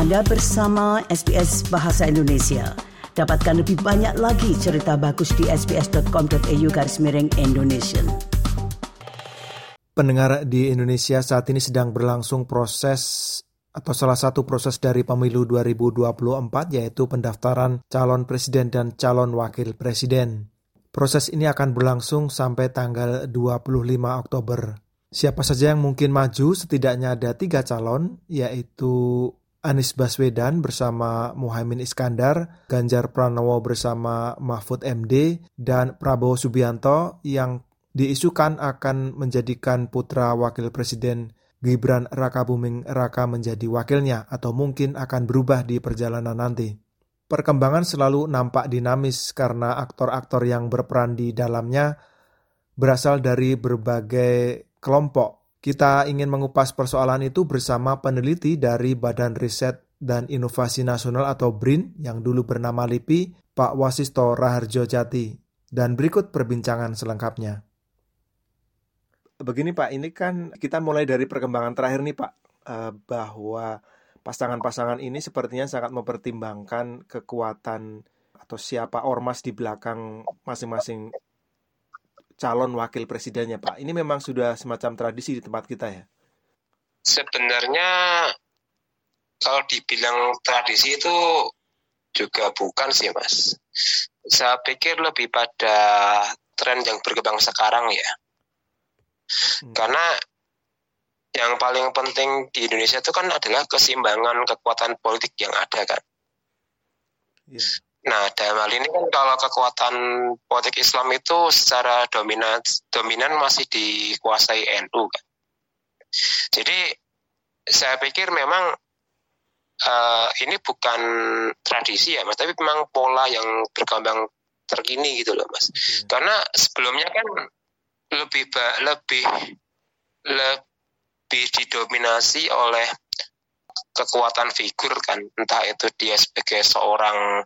Anda bersama SBS Bahasa Indonesia. Dapatkan lebih banyak lagi cerita bagus di sbs.com.au garis miring Indonesia. Pendengar di Indonesia saat ini sedang berlangsung proses atau salah satu proses dari pemilu 2024 yaitu pendaftaran calon presiden dan calon wakil presiden. Proses ini akan berlangsung sampai tanggal 25 Oktober. Siapa saja yang mungkin maju, setidaknya ada tiga calon, yaitu Anies Baswedan bersama Muhaimin Iskandar, Ganjar Pranowo bersama Mahfud MD, dan Prabowo Subianto yang diisukan akan menjadikan putra wakil presiden Gibran Raka Buming Raka menjadi wakilnya atau mungkin akan berubah di perjalanan nanti. Perkembangan selalu nampak dinamis karena aktor-aktor yang berperan di dalamnya berasal dari berbagai kelompok. Kita ingin mengupas persoalan itu bersama peneliti dari Badan Riset dan Inovasi Nasional atau BRIN yang dulu bernama LIPI, Pak Wasisto Raharjo Jati. Dan berikut perbincangan selengkapnya. Begini Pak, ini kan kita mulai dari perkembangan terakhir nih Pak, eh, bahwa pasangan-pasangan ini sepertinya sangat mempertimbangkan kekuatan atau siapa ormas di belakang masing-masing calon wakil presidennya, Pak. Ini memang sudah semacam tradisi di tempat kita ya? Sebenarnya kalau dibilang tradisi itu juga bukan sih, Mas. Saya pikir lebih pada tren yang berkembang sekarang ya. Hmm. Karena yang paling penting di Indonesia itu kan adalah keseimbangan kekuatan politik yang ada kan. Yeah. Nah, dalam hal ini kan kalau kekuatan politik Islam itu secara dominan dominan masih dikuasai NU kan. Jadi saya pikir memang uh, ini bukan tradisi ya, Mas, tapi memang pola yang berkembang terkini gitu loh, Mas. Hmm. Karena sebelumnya kan lebih lebih lebih didominasi oleh kekuatan figur kan entah itu dia sebagai seorang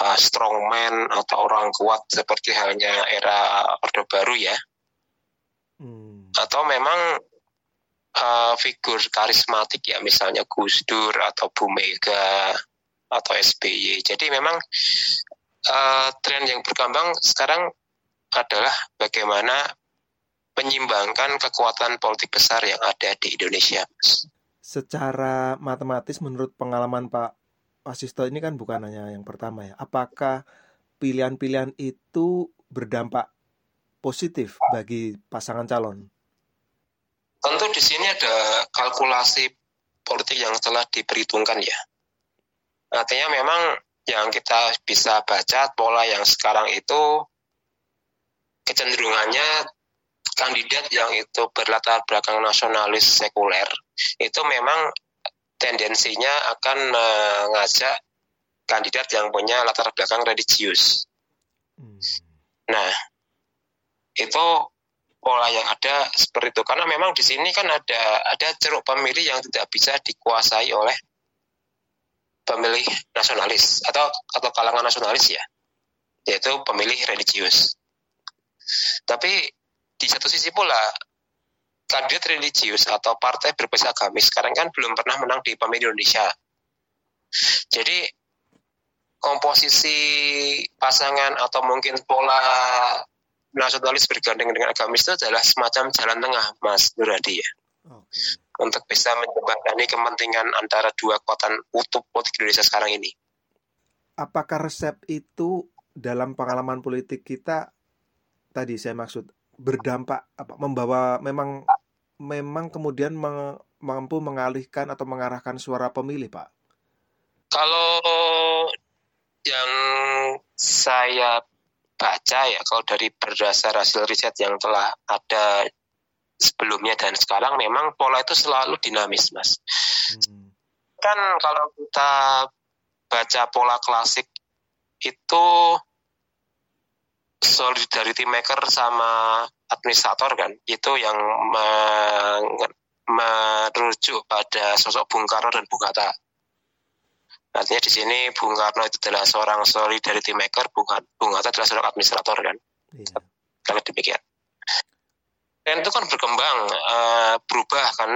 uh, strongman atau orang kuat seperti halnya era Orde Baru ya. Hmm. atau memang uh, figur karismatik ya misalnya Gus Dur atau Bu Mega atau SBY jadi memang uh, tren yang berkembang sekarang adalah bagaimana menyimbangkan kekuatan politik besar yang ada di Indonesia secara matematis menurut pengalaman Pak Wasisto ini kan bukan hanya yang pertama ya. Apakah pilihan-pilihan itu berdampak positif bagi pasangan calon? Tentu di sini ada kalkulasi politik yang telah diperhitungkan ya. Artinya memang yang kita bisa baca pola yang sekarang itu kecenderungannya kandidat yang itu berlatar belakang nasionalis sekuler itu memang tendensinya akan mengajak kandidat yang punya latar belakang religius. Hmm. Nah, itu pola yang ada seperti itu karena memang di sini kan ada ada ceruk pemilih yang tidak bisa dikuasai oleh pemilih nasionalis atau atau kalangan nasionalis ya, yaitu pemilih religius. Tapi di satu sisi pula kandidat religius atau partai berbasis agamis sekarang kan belum pernah menang di pemilu Indonesia. Jadi komposisi pasangan atau mungkin pola nasionalis bergandeng dengan agamis itu adalah semacam jalan tengah, Mas Nuradi ya. Okay. Untuk bisa menjembatani kepentingan antara dua kekuatan utuh politik Indonesia sekarang ini. Apakah resep itu dalam pengalaman politik kita tadi saya maksud berdampak apa membawa memang memang kemudian me, mampu mengalihkan atau mengarahkan suara pemilih, Pak? Kalau yang saya baca ya, kalau dari berdasar hasil riset yang telah ada sebelumnya dan sekarang memang pola itu selalu dinamis, Mas. Hmm. Kan kalau kita baca pola klasik itu solidarity maker sama administrator kan itu yang merujuk pada sosok Bung Karno dan Bung Hatta. Artinya di sini Bung Karno itu adalah seorang solidarity maker, Bung, Bung Hatta adalah seorang administrator kan. Iya. Kalau demikian. Dan itu kan berkembang, uh, berubah kan.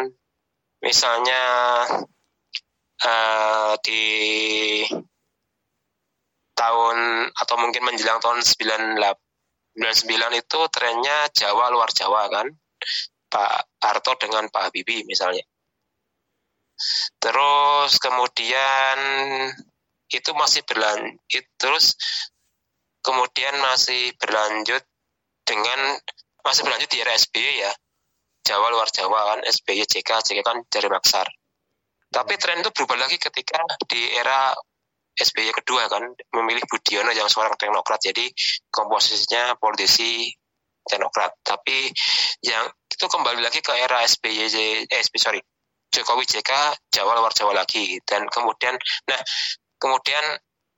Misalnya uh, di tahun atau mungkin menjelang tahun 98 99 itu trennya Jawa luar Jawa kan. Pak Harto dengan Pak Habibie misalnya. Terus kemudian itu masih berlanjut terus kemudian masih berlanjut dengan masih berlanjut di era SBY ya. Jawa luar Jawa kan SBY JK JK kan dari Maksar. Tapi tren itu berubah lagi ketika di era SBY kedua kan memilih Budiono yang seorang teknokrat jadi komposisinya politisi teknokrat tapi yang itu kembali lagi ke era SBY eh SBY sorry Jokowi JK Jawa luar Jawa lagi dan kemudian nah kemudian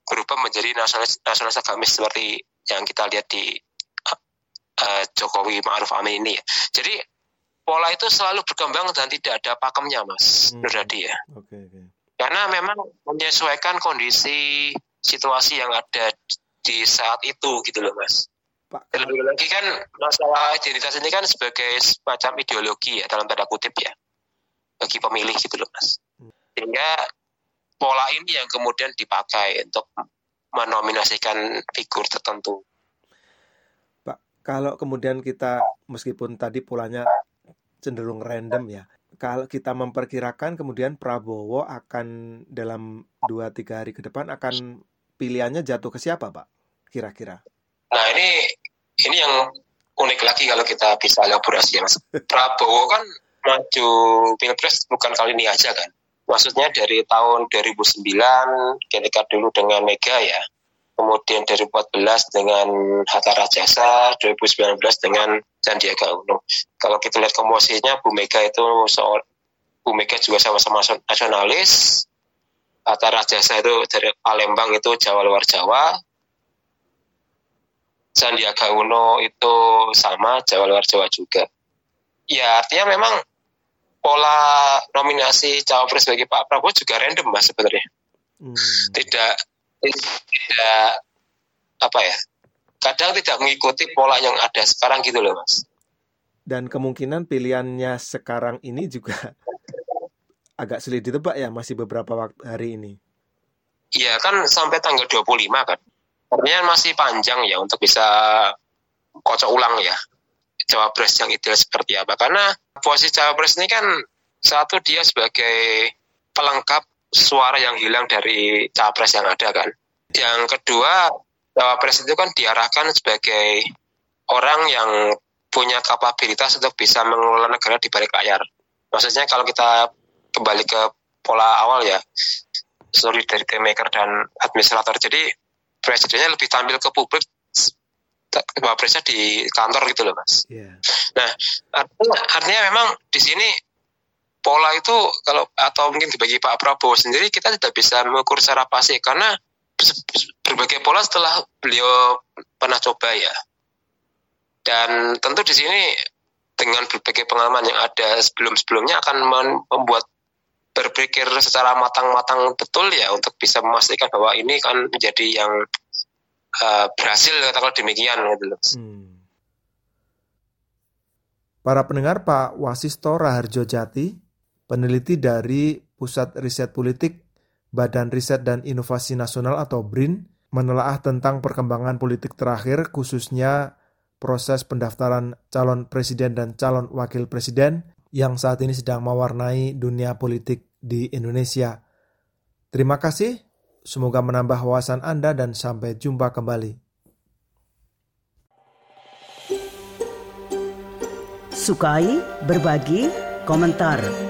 berubah menjadi nasionalis nasionalis agamis seperti yang kita lihat di uh, Jokowi Ma'ruf Amin ini ya. Jadi pola itu selalu berkembang dan tidak ada pakemnya Mas hmm. Nuradi ya. Okay, okay karena memang menyesuaikan kondisi situasi yang ada di saat itu gitu loh mas. Pak. Lebih lagi kan masalah identitas ini kan sebagai semacam ideologi ya dalam tanda kutip ya bagi pemilih gitu loh mas. Sehingga pola ini yang kemudian dipakai untuk menominasikan figur tertentu. Pak, kalau kemudian kita meskipun tadi polanya cenderung random ya, kalau kita memperkirakan kemudian Prabowo akan dalam 2-3 hari ke depan akan pilihannya jatuh ke siapa Pak kira-kira? Nah ini ini yang unik lagi kalau kita bisa elaborasi ya Mas. Prabowo kan maju pilpres bukan kali ini aja kan. Maksudnya dari tahun 2009 ketika dulu dengan Mega ya, kemudian 2014 dengan Hatta Rajasa, 2019 dengan Sandiaga Uno. Kalau kita lihat komposisinya, Bu Mega itu soal Bu Mega juga sama-sama nasionalis, Hatta Rajasa itu dari Palembang itu Jawa luar Jawa, Sandiaga Uno itu sama Jawa luar Jawa juga. Ya artinya memang pola nominasi cawapres bagi Pak Prabowo juga random mas sebenarnya. Hmm. Tidak tidak apa ya kadang tidak mengikuti pola yang ada sekarang gitu loh mas. Dan kemungkinan pilihannya sekarang ini juga agak sulit ditebak ya masih beberapa waktu hari ini. Iya kan sampai tanggal 25 kan. Artinya masih panjang ya untuk bisa kocok ulang ya cawapres yang ideal seperti apa. Karena posisi cawapres ini kan satu dia sebagai pelengkap suara yang hilang dari capres yang ada kan. Yang kedua, cawapres itu kan diarahkan sebagai orang yang punya kapabilitas untuk bisa mengelola negara di balik layar. Maksudnya kalau kita kembali ke pola awal ya, sorry dari maker dan administrator. Jadi presidennya lebih tampil ke publik, cawapresnya di kantor gitu loh mas. Yeah. Nah artinya, artinya memang di sini pola itu kalau atau mungkin dibagi Pak Prabowo sendiri kita tidak bisa mengukur secara pasti karena berbagai pola setelah beliau pernah coba ya. Dan tentu di sini dengan berbagai pengalaman yang ada sebelum-sebelumnya akan membuat berpikir secara matang-matang betul ya untuk bisa memastikan bahwa ini kan menjadi yang uh, berhasil katakanlah demikian gitu. Hmm. Para pendengar Pak Wasisto Raharjo Jati peneliti dari Pusat Riset Politik Badan Riset dan Inovasi Nasional atau BRIN menelaah tentang perkembangan politik terakhir khususnya proses pendaftaran calon presiden dan calon wakil presiden yang saat ini sedang mewarnai dunia politik di Indonesia. Terima kasih, semoga menambah wawasan Anda dan sampai jumpa kembali. Sukai, berbagi, komentar.